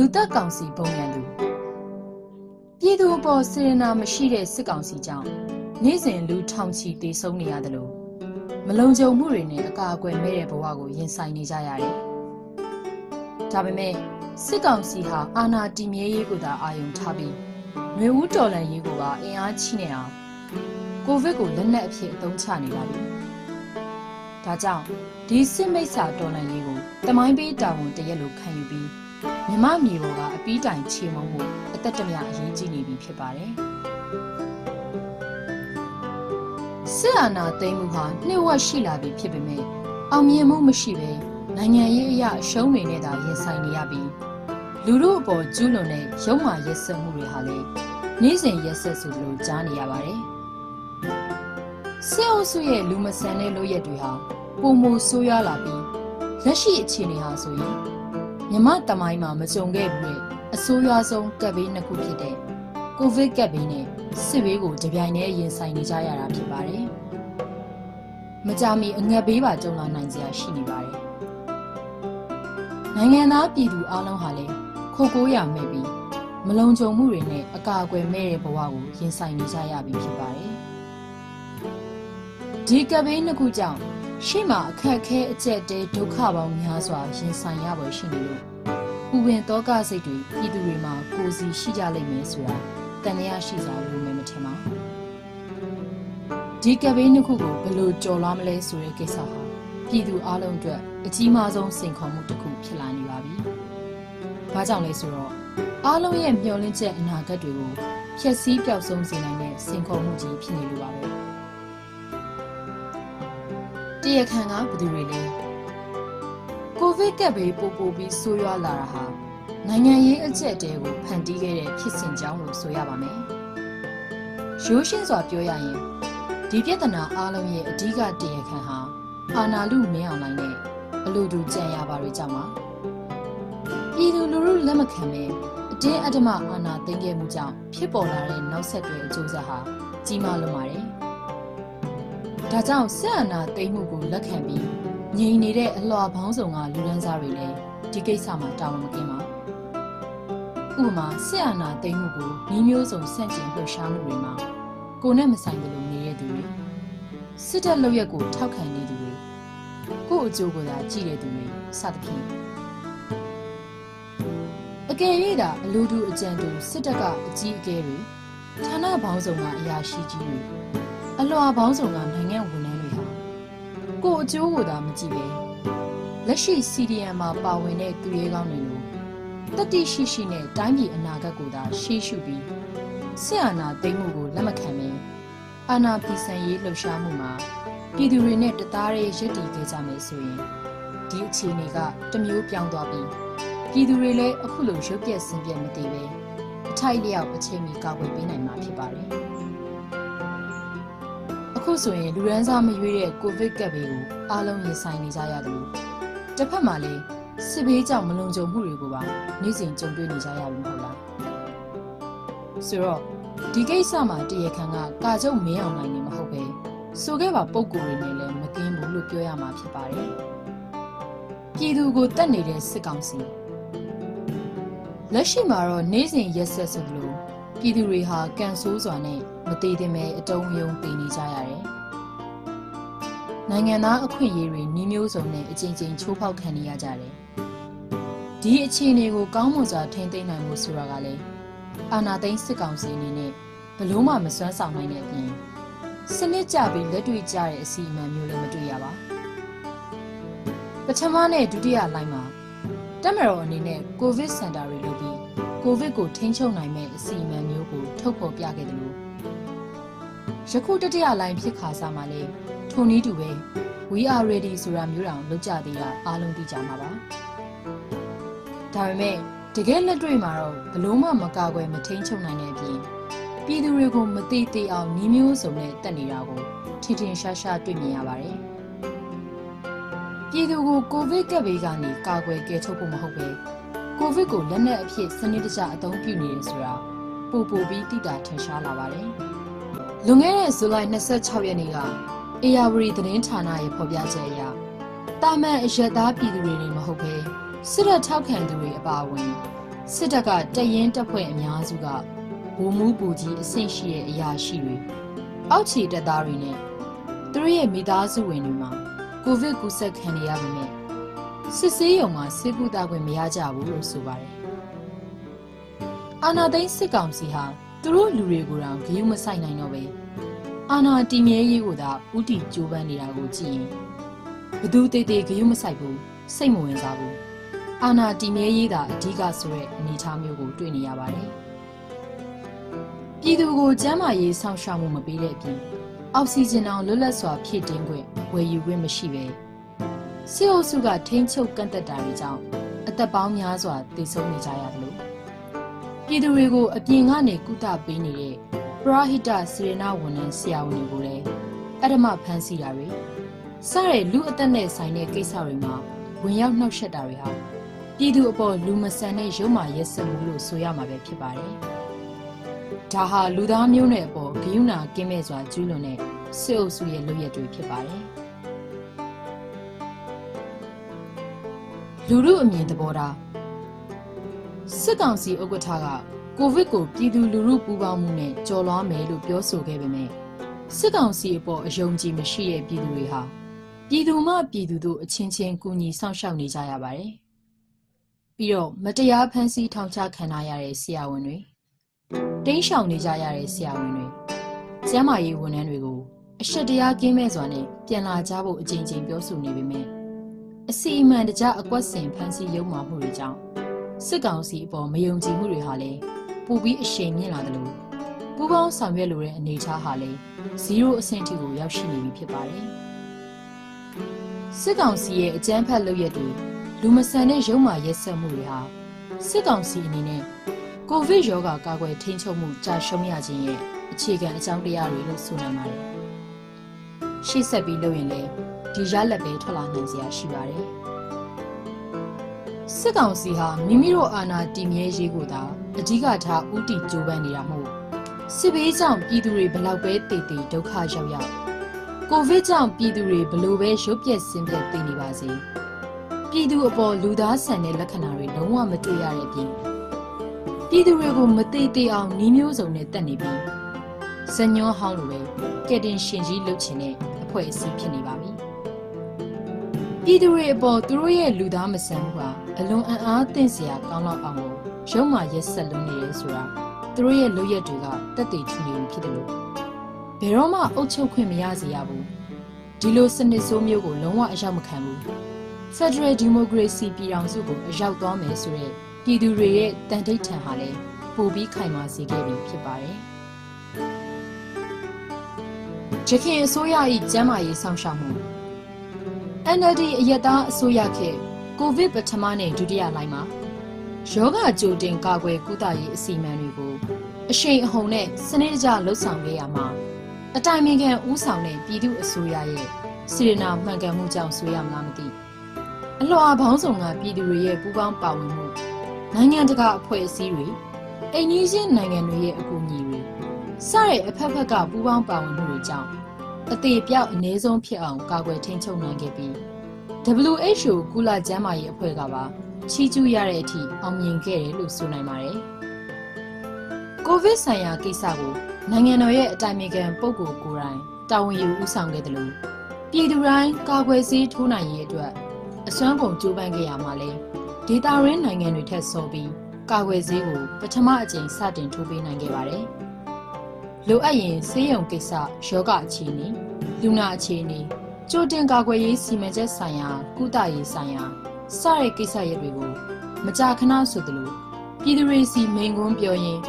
လူသက်ကောင်စီဘုံရန်သူပြည်သူအပေါ်စေရနာမရှိတဲ့စစ်ကောင်စီကြောင့်နေ့စဉ်လူထောင်ချီတေဆုံးနေရတယ်လို့မလုံခြုံမှုတွေနဲ့အကာအကွယ်မဲ့တဲ့ဘဝကိုရင်ဆိုင်နေကြရတယ်။ဒါပေမဲ့စစ်ကောင်စီဟာအာဏာတည်မြဲရေးကိုသာအာရုံထားပြီးမျိုးဦးတော်လှန်ရေးကိုပါအင်အားချိနေအောင်ကိုဗစ်ကိုလက်နက်အဖြစ်အသုံးချနေပါပြီ။ဒါကြောင့်ဒီစစ်မိတ်ဆာတော်လှန်ရေးကိုတမိုင်းပေးတာဝန်တရက်လိုခံယူပြီး မြမမြေပေါ်ကအပီးတိုင်ချေမုံမှုအသက်တမအရေးကြီးနေပြီဖြစ်ပါတယ်။စစ်အာဏာသိမ်းမှုဟာနှိမ့်ဝက်ရှိလာပြီဖြစ်ပေမဲ့အောင်မြင်မှုမရှိဘဲနိုင်ငံရေးအရာအရှုံးတွေနဲ့သာရင်ဆိုင်နေရပြီးလူတို့အပေါ်ကျူးလွန်တဲ့ရုံမာရက်စက်မှုတွေဟာလည်းနေ့စဉ်ရက်စက်ဆိုလိုကြားနေရပါတယ်။စစ်အုပ်စုရဲ့လူမဆန်တဲ့လုပ်ရက်တွေဟာပုံမဆိုးရွားလာပြီးလက်ရှိအခြေအနေဟာဆိုရင် မြမတမိုင်းမှာမကြုံခဲ့ဘူးတဲ့အဆိုးရွားဆုံးကပ်ဘေးနှစ်ခုဖြစ်တဲ့ကိုဗစ်ကပ်ဘေးနဲ့စစ်ဘေးကိုကြပြိုင်နဲ့ရင်ဆိုင်နေကြရတာဖြစ်ပါတယ်။မကြမီအငတ်ဘေးပါကြုံလာနိုင်စရာရှိနေပါတယ်။နိုင်ငံသားပြည်သူအလုံးဟာလည်းခိုကိုးရမဲ့ပြီးမလုံခြုံမှုတွေနဲ့အကာအကွယ်မဲ့တဲ့ဘဝကိုရင်ဆိုင်နေကြရပြီဖြစ်ပါတယ်။ဒီကပ်ဘေးနှစ်ခုကြောင့် ရှေ့မှာအခက်အခဲအကျက်တဲဒုက္ခပေါင်းများစွာရင်ဆိုင်ရပေါ်ရှိနေလို့ဥပင်တောကစိတ်တွေပြည်သူတွေမှာကိုယ်စီရှိကြလိမ့်မယ်ဆိုတာတန်ရရှိစားလို့မထင်ပါဒီကပ်ဘေးနှစ်ခုကိုဘယ်လိုကြော်လွှားမလဲဆိုတဲ့ကိစ္စဟာပြည်သူအလုံးအတွက်အကြီးမားဆုံးစိန်ခေါ်မှုတစ်ခုဖြစ်လာနေပါပြီ။ဘာကြောင့်လဲဆိုတော့အားလုံးရဲ့မျှော်လင့်ချက်အနာဂတ်တွေကိုဖျက်ဆီးပျောက်ဆုံးစေနိုင်တဲ့စိန်ခေါ်မှုကြီးဖြစ်နေလို့ပါပဲ။ တရခန်ကဘယ်သူတွေလဲ။ကိုဗစ်ကပ်ဘေးပို့ပို့ပြီးဆိုးရွားလာတာဟာနိုင်ငံရေးအကျက်တဲကိုဖန်တီးခဲ့တဲ့ဖြစ်စဉ်ကြောင့်လို့ဆိုရပါမယ်။ရိုးရှင်းစွာပြောရရင်ဒီပြဿနာအားလုံးရဲ့အဓိကတရခန်ဟာအာနာလူမင်းအောင်လိုင်းနဲ့အလိုတူကြံရပါတွေကြောင့်ပါ။ပြည်သူလူထုလက်မခံပဲအတင်းအဓမ္မအာဏာသိမ်းခဲ့မှုကြောင့်ဖြစ်ပေါ်လာတဲ့နောက်ဆက်တွဲအကျိုးဆက်ဟာကြီးမားလွန်းပါတယ်။ ဒါကြောင့်ဆက်အာဏာသိမ်းမှုကိုလက်ခံပြီးငြိမ်နေတဲ့အလှော်ပေါင်းစုံကလူဒန်းစားတွေလည်းဒီကိစ္စမှာတာဝန်မကင်းပါဥပမာဆက်အာဏာသိမ်းမှုကိုမျိုးမျိုးစုံဆန့်ကျင်လှုပ်ရှားမှုတွေမှာကိုနဲ့မဆိုင်တယ်လို့နေတဲ့သူတွေစစ်တပ်လုပ်ရက်ကိုထောက်ခံနေသူတွေကို့အကျိုးကိုသာကြည့်တဲ့သူတွေစသဖြင့်အကယ်၍သာအလူတူအကြံတူစစ်တပ်ကအကြီးအကဲတွေဌာနပေါင်းစုံကအရာရှိကြီးတွေ အလွှာပေါင်းစုံကနိုင်ငံဝန်ထမ်းတွေဟာကို့အကျိုးကိုသာမကြည့်ပဲလက်ရှိ CDM မှာပါဝင်တဲ့သူရဲကောင်းတွေလိုတတိရှိရှိနဲ့တိုင်းပြည်အနာဂတ်ကိုသာရှေ့ရှုပြီးဆက်အာဏာသိမ်းမှုကိုလက်မခံပဲအာဏာဖီဆန်ရေးလှုပ်ရှားမှုမှာပြည်သူတွေနဲ့တသားတည်းရည်တည်ခဲ့ကြမယ်ဆိုရင်ဒီအခြေအနေကတမျိုးပြောင်းသွားပြီးပြည်သူတွေလည်းအခုလိုရုပ်ပြက်ဆင်းပြက်မတည်ပဲအထိုက်လျောက်အချိန်မီကာကွယ်ပေးနိုင်မှာဖြစ်ပါတယ် အခုဆိုရင်လူရန်စားမရွေးတဲ့ကိုဗစ်ကပ်ဘေးကိုအားလုံးရင်ဆိုင်နေကြရတယ်လို့တစ်ဖက်မှာလည်းစစ်ဘေးကြောင့်မလုံခြုံမှုတွေကိုပါနေ့စဉ်ကြုံတွေ့နေကြရပြီမဟုတ်လားဆိုတော့ဒီကိစ္စမှာတရခန်ကကာကျုံမင်းအောင်နိုင်နေမဟုတ်ပဲဆိုခဲ့ပါပုံကိုယ်တွေနဲ့လည်းမကင်းဘူးလို့ပြောရမှာဖြစ်ပါတယ်ပြည်သူကိုတတ်နေတဲ့စစ်ကောင်စီလက်ရှိမှာတော့နေ့စဉ်ရက်ဆက်ဆိုလို့ ပြည်သူတွေဟာကန်ဆိုးစွာနဲ့မသေးသင့်ပဲအတုံးယုံတည်နေကြရတယ်နိုင်ငံသားအခွင့်အရေးတွေနှီးမျိုးစုံနဲ့အကြိမ်ကြိမ်ချိုးဖောက်ခံနေရကြတယ်ဒီအခြေအနေကိုကောင်းမွန်စွာထိန်းသိမ်းနိုင်မှုဆိုတာကလည်းအာဏာသိမ်းစစ်ကောင်စီအနေနဲ့ဘလို့မှမစွမ်းဆောင်နိုင်တဲ့အပြင်စနစ်ကြပြီးလက်တွေ့ကျတဲ့အစီအမံမျိုးလည်းမတွေ့ရပါပထမနဲ့ဒုတိယလိုင်းမှာတက်မတော်အနေနဲ့ကိုဗစ်စင်တာတွေလုပ်ပြီးကိုဗစ်ကိုထိန်းချုပ်နိုင်မဲ့အစီအမံမျိုးကို ထုတ်ဖော်ပြခဲ့တယ်လို့ယခုတတိယလိုင်းဖြစ်ခါစားမှာလေထိုနည်းတူပဲ we are ready ဆိုတာမျိုးတောင်လုပ်ကြသေးတာအားလုံးသိကြမှာပါဒါပေမဲ့တကယ်လက်တွေ့မှာတော့ဘလို့မှမကာကွယ်မထိန်ချုပ်နိုင်တဲ့အပြင်ပြည်သူတွေကိုမတိသေးအောင်နှီးမျိုးစုံနဲ့တက်နေတာကိုထင်ထင်ရှားရှားတွေ့မြင်ရပါတယ်။ပြည်သူကိုကိုဗစ်ကပ်ဘေးကနေကာကွယ်ကယ်ထုတ်ဖို့မဟုတ်ပဲကိုဗစ်ကိုလက်နက်အဖြစ်စနစ်တကျအသုံးပြုနေတယ်ဆိုတာ ပို့ပို့ပြီးသိတာထင်ရှားလာပါတယ်။လွန်ခဲ့တဲ့ဇူလိုင်26ရက်နေ့ကအေယာဝတီသတင်းဌာနရဲ့ဖော်ပြချက်အရတာမန်အရက်သားပြည်သူတွေနေမဟုတ်ပဲစစ်တပ်ထောက်ခံသူတွေအပါအဝင်စစ်တပ်ကတရင်တပ်ဖွဲ့အများစုကဗိုလ်မှူးပူကြီးအဆင့်ရှိတဲ့အရာရှိတွေအောက်ခြေတပ်သားတွေနဲ့သူတို့ရဲ့မိသားစုဝင်တွေမှာကိုဗစ်ကူးစက်ခံနေရပေမဲ့စစ်ဆေးရုံမှာဆေးကုသခွင့်မရကြဘူးလို့ဆိုပါတယ်။ အာနာသိန်းစစ်ကောင်စီဟာသူတို့လူတွေကိုတောင်ဂရုမစိုက်နိုင်တော့ပဲအာနာတီမြဲရေးကိုသာဥတီကြိုးပမ်းနေတာကိုကြည့်ရင်ဘသူတေးသေးဂရုမစိုက်ဘူးစိတ်မဝင်စားဘူးအာနာတီမြဲရေးသာအဓိကဆိုတဲ့အနေအထားမျိုးကိုတွေ့နေရပါတယ်ပြည်သူကိုကျန်းမာရေးစောင့်ရှောက်မှုမပေးတဲ့အပြင်အောက်ဆီဂျင်အောင်လွတ်လပ်စွာဖြည့်တင်းခွင့်ဝယ်ယူခွင့်မရှိပဲစစ်အုပ်စုကထိန်းချုပ်ကန့်သက်တာတွေကြောင့်အသက်ပေါင်းများစွာသေဆုံးနေကြရတယ်လို့ ပြည်သူတွေကိုအပြင်ကနေကုသပေးနေတဲ့ပရဟိတစေရနာဝန်ထမ်းဆရာဝန်တွေကိုလည်းအဓမ္မဖမ်းဆီးတာတွေစတဲ့လူအသက်နဲ့ဆိုင်တဲ့ကိစ္စတွေမှာဝင်ရောက်နှောက်ယှက်တာတွေဟာပြည်သူအပေါ်လူမဆန်တဲ့ရုံမာရက်စက်မှုလို့ဆိုရမှာပဲဖြစ်ပါတယ်။ဒါဟာလူသားမျိုးနွယ်အပေါ်ဂယုဏကင်းမဲ့စွာကျူးလွန်တဲ့စစ်အုပ်စုရဲ့လုပ်ရက်တွေဖြစ်ပါတယ်။လူမှုအမြင်သဘောထား စစ်ကောင်စီဥက္ကဋ္ဌကကိုဗစ်ကိုပြည်သူလူထုပူးပေါင်းမှုနဲ့ကြော်လွှားမယ်လို့ပြောဆိုခဲ့ပေမဲ့စစ်ကောင်စီအပေါ်အယုံကြည်မရှိတဲ့ပြည်သူတွေဟာပြည်သူမှပြည်သူတို့အချင်းချင်းကူညီဆောင်ရှောက်နေကြရပါတယ်။ပြီးတော့မတရားဖန်ဆီးထောင်ချခံရတဲ့ဆရာဝန်တွေတင်းရှောင်နေကြရတဲ့ဆရာဝန်တွေကျမ်းမာရေးဝန်ထမ်းတွေကိုအရှက်တရားကင်းမဲ့စွာနဲ့ပြန်လာကြဖို့အကြိမ်ကြိမ်ပြောဆိုနေပေမဲ့အစီအမံတကြအကွက်စင်ဖန်ဆီးရုံမှမှုတွေကြောင့် စစ်ကောင်စီအပေါ်မယုံကြည်မှုတွေဟာလည်းပူပြီးအရှိန်မြင့်လာတယ်လို့ပူပေါင်းဆောင်ရွက်လိုတဲ့အနေအထားဟာလည်း0အဆင့်ထိကိုရောက်ရှိနေပြီဖြစ်ပါတယ်စစ်ကောင်စီရဲ့အကြမ်းဖက်လုပ်ရက်တွေလူမဆန်တဲ့ရုံမာရက်စက်မှုတွေဟာစစ်ကောင်စီအနေနဲ့ကိုဗစ်ရောဂါကာကွယ်ထိန်းချုပ်မှုကြာရှုံးရခြင်းရဲ့အခြေခံအကြောင်းတရားတွေလို့ဆိုနိုင်ပါတယ်ရှေ့ဆက်ပြီးလုပ်ရင်လည်းဒီရလက်ပဲထွက်လာနိုင်စရာရှိပါတယ် စစ်ကောင်စီဟာမိမိတို့အာဏာတည်မြဲရေးကိုသာအဓိကထားဥတီကြိုးပမ်းနေတာမဟုတ်စစ်ဘေးကြောင့်ပြည်သူတွေဘလောက်ပဲတည်တည်ဒုက္ခရောက်ရောက်ကိုဗစ်ကြောင့်ပြည်သူတွေဘလို့ပဲရုပ်ပြက်ဆင်းပြက်သိနေပါစေပြည်သူအပေါ်လူသားဆန်တဲ့လက္ခဏာတွေလုံးဝမတွေ့ရတဲ့အပြင်ပြည်သူတွေကိုမသိသေးအောင်နှီးမျိုးစုံနဲ့တက်နေပြီးဇညောဟောင်းလိုပဲကက်တင်ရှင်ကြီးလှုပ်ချင်တဲ့အဖွဲ့အစည်းဖြစ်နေပါပြီ ပြည်သူတွေအပေါ်သူတို့ရဲ့လူသားမဆန်မှုဟာအလွန်အံ့အားသင့်စရာကောင်းတော့အောင်လို့ရုံမာရက်ဆက်လုံးနေရဲဆိုတာသူတို့ရဲ့လုပ်ရက်တွေကတက်တည်ထူနေဖြစ်တယ်လို့ဘယ်တော့မှအုပ်ချုပ်ခွင့်မရစေရဘူးဒီလိုစနစ်ဆိုးမျိုးကိုလုံးဝအရောက်မခံဘူး Federal Democracy ပြည်ထောင်စုကိုအရောက်သွားမယ်ဆိုတဲ့ပြည်သူတွေရဲ့တန်တိတ်ထန်ဟာလည်းပိုပြီးခိုင်မာစေခဲ့ပြီဖြစ်ပါတယ်ရခင်အစိုးရ၏ကျန်းမာရေးဆောင်ရှောက်မှု NLD အယက်သားအစိုးရခေတ်ကိုဗစ်ပထမနဲ့ဒုတိယလိုင်းမှာယောဂကြိုတင်ကာကွယ်ကုသရေးအစီအမံတွေကိုအရှိန်အဟုန်နဲ့စနစ်တကျလှုပ်ဆောင်ခဲ့ရမှာအတိုင်ပင်ခံဦးဆောင်တဲ့ပြည်သူအစိုးရရဲ့စီရနာမှန်ကန်မှုကြောင့်ဆိုရမလားမသိအလှော်ဘောင်းဆောင်ကပြည်သူတွေရဲ့ပူးပေါင်းပါဝင်မှုနိုင်ငံတကာအဖွဲ့အစည်းတွေအိမ်နီးချင်းနိုင်ငံတွေရဲ့အကူအညီတွေစတဲ့အဖက်ဖက်ကပူးပေါင်းပါဝင်မှုတွေကြောင့် အသေးပြောက်အ ਨੇ ဆုံးဖြစ်အောင်ကာကွယ်ထိန်းချုပ်နိုင်ခဲ့ပြီး WHO ကုလကျန်းမာရေးအဖွဲ့ကပါချီးကျူးရတဲ့အထိအောင်မြင်ခဲ့တယ်လို့ဆိုနိုင်ပါတယ်။ကိုဗစ်ဆိုင်ရာကိစ္စကိုနိုင်ငံတော်ရဲ့အတိုင်ပင်ခံပုဂ္ဂိုလ်ကိုယ်တိုင်တာဝန်ယူဦးဆောင်ခဲ့တယ်လို့ပြည်သူတိုင်းကာကွယ်ဆေးထိုးနိုင်ရေးအတွက်အစွမ်းကုန်ကြိုးပမ်းခဲ့ရမှာလဲဒေတာရင်းနိုင်ငံတွေထက်စောပြီးကာကွယ်ဆေးကိုပထမအကြိမ်စတင်ထိုးပေးနိုင်ခဲ့ပါတယ်။ လိုအပ်ရင်ဆေးရုံကိစ္စယောဂအခြေအနေလူနာအခြေအနေကြိုတင်ကာကွယ်ရေးစီမံချက်ဆိုင်ရာကုသရေးဆိုင်ရာစတဲ့ကိစ္စရပ်တွေကိုမကြာခဏဆိုသလိုပြည်သူတွေစီမိန်ကွန်းပြောရင်း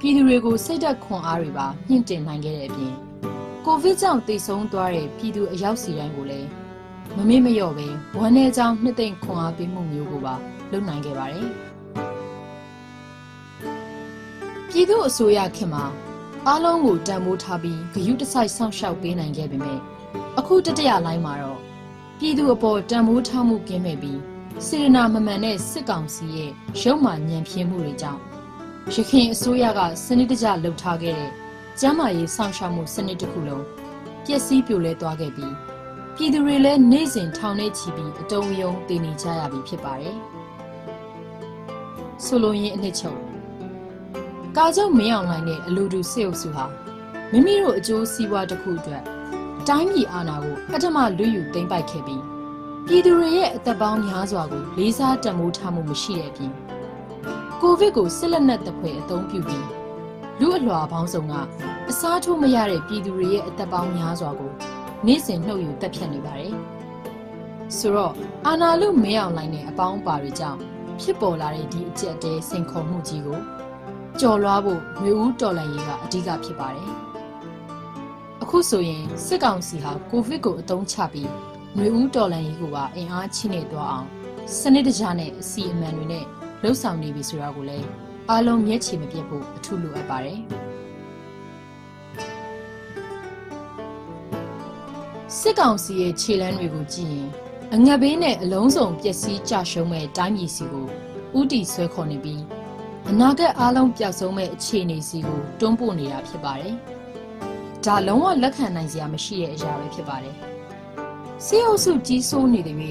ပြည်သူတွေကိုစိတ်သက်ခွန်အားတွေပါမြင့်တင်နိုင်ခဲ့တဲ့အပြင်ကိုဗစ်ကြောင့်တိတ်ဆုံးသွားတဲ့ပြည်သူအယောက်စီတိုင်းကိုလည်းမမေ့မလျော့ပဲဝမ်းနည်းကြောင်းနှစ်သိမ့်ခွန်အားပေးမှုမျိုးကိုပါလုပ်နိုင်ခဲ့ပါတယ်ပြည်သူအစိုးရခင်မှာ အားလုံးကိုတန်ဖိုးထားပြီးဂရုတစိုက်ဆောင်ရှောက်ပေးနိုင်ခဲ့ပေမဲ့အခုတတရလိုင်းမှာတော့ပြည်သူအပေါ်တန်ဖိုးထားမှုကင်းမဲ့ပြီးစေရနာမမှန်တဲ့စစ်ကောင်စီရဲ့ရုပ်မှညံပြင်းမှုတွေကြောင့်ရခိုင်အစိုးရကစနစ်တကျလှုပ်ထားခဲ့တဲ့ကျန်းမာရေးဆောင်ရှောက်မှုစနစ်တစ်ခုလုံးပျက်စီးပြိုလဲသွားခဲ့ပြီးပြည်သူတွေလည်းနေ့စဉ်ထောင်ထဲချီပြီးအတုံးယုံတည်နေကြရပြီဖြစ်ပါတယ်။ဆိုလိုရင်းအနှစ်ချုပ် ကာချုပ်မင်းအောင်လှိုင်နဲ့အလူတူစေအုပ်စုဟာမိမိတို့အကျိုးစီးပွားတစ်ခုအတွက်တိုင်းပြည်အာဏာကိုအထမလွတ်ယူသိမ်းပိုက်ခဲ့ပြီးပြည်သူတွေရဲ့အသက်ပေါင်းများစွာကိုလေးစားတံမိုးထားမှုမရှိတဲ့အပြင်ကိုဗစ်ကိုစစ်လက်နက်တစ်ဖွဲအသုံးပြုပြီးလူအလွှာပေါင်းစုံကအစားထိုးမရတဲ့ပြည်သူတွေရဲ့အသက်ပေါင်းများစွာကိုနေ့စဉ်နှုတ်ယူတက်ဖြတ်နေပါတယ်။ဆိုတော့အာနာလူမင်းအောင်လိုင်းနဲ့အပေါင်းအပါတွေကြောင့်ဖြစ်ပေါ်လာတဲ့ဒီအကျက်တဲစိန်ခေါ်မှုကြီးကို ကြော်လွှားဖို့မျိုးဦးတော်လှန်ရေးကအဓိကဖြစ်ပါတယ်။အခုဆိုရင်စစ်ကောင်စီဟာကိုဗစ်ကိုအသုံးချပြီးမျိုးဦးတော်လှန်ရေးကိုပါအင်အားချိနေသွားအောင်စနစ်တကျနဲ့အစီအမံတွေနဲ့လှုပ်ဆောင်နေပြီဆိုတာကိုလည်းအားလုံးမျက်ခြေမပြတ်ဖို့အထူးလိုအပ်ပါတယ်။စစ်ကောင်စီရဲ့ခြေလမ်းတွေကိုကြည့်ရင်အငတ်ဘေးနဲ့အလုံးစုံပျက်စီးကြရှုံးမဲ့တိုင်းပြည်စီကိုဥတီဆွဲခေါ်နေပြီး အနာဂတ်အားလုံးပျောက်ဆုံးမဲ့အခြေအနေစီကိုတွန်းပို့နေတာဖြစ်ပါတယ်။ဒါလုံးဝလက်ခံနိုင်စရာမရှိတဲ့အရာပဲဖြစ်ပါတယ်။စေအုပ်စုကြီးစိုးနေတဲ့၍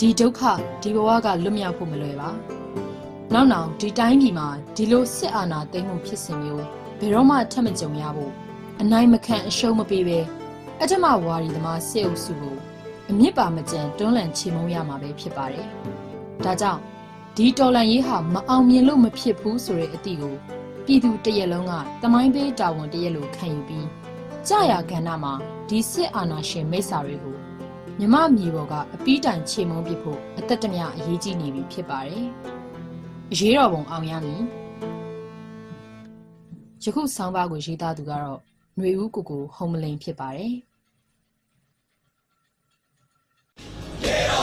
ဒီဒုက္ခဒီဘဝကလွတ်မြောက်ဖို့မလွယ်ပါ။နောက်နောက်ဒီတိုင်းပြည်မှာဒီလိုစစ်အာဏာသိမ်းမှုဖြစ်စဉ်မျိုးဘယ်တော့မှထပ်မကြုံရဖို့အနိုင်မခံအရှုံးမပေးပဲအထမဝါရီသမားစေအုပ်စုကိုအမြင့်ပါမကြံတွန်းလှန်ချေမှုန်းရမှာပဲဖြစ်ပါတယ်။ဒါကြောင့် ဒီတော်လန်ရေးဟာမအောင်မြင်လို့မဖြစ်ဘူးဆိုတဲ့အသည့်ကိုပြည်သူတရက်လုံးကတမိုင်းပေးတာဝန်တရက်လိုခံယူပြီးကြာရကဏ္ဍမှာဒီစစ်အာဏာရှင်မိစ္ဆာတွေကိုမြမမြေပေါ်ကအပီးတိုင်ချေမုန်းပြဖို့အသက်တမျှအရေးကြီးနေပြီဖြစ်ပါတယ်။အရေးတော်ပုံအောင်ရမည်။ယခုဆောင်းပါးကိုရေးသားသူကတော့ຫນွေဦးကိုကိုဟုံမလိန်ဖြစ်ပါတယ်။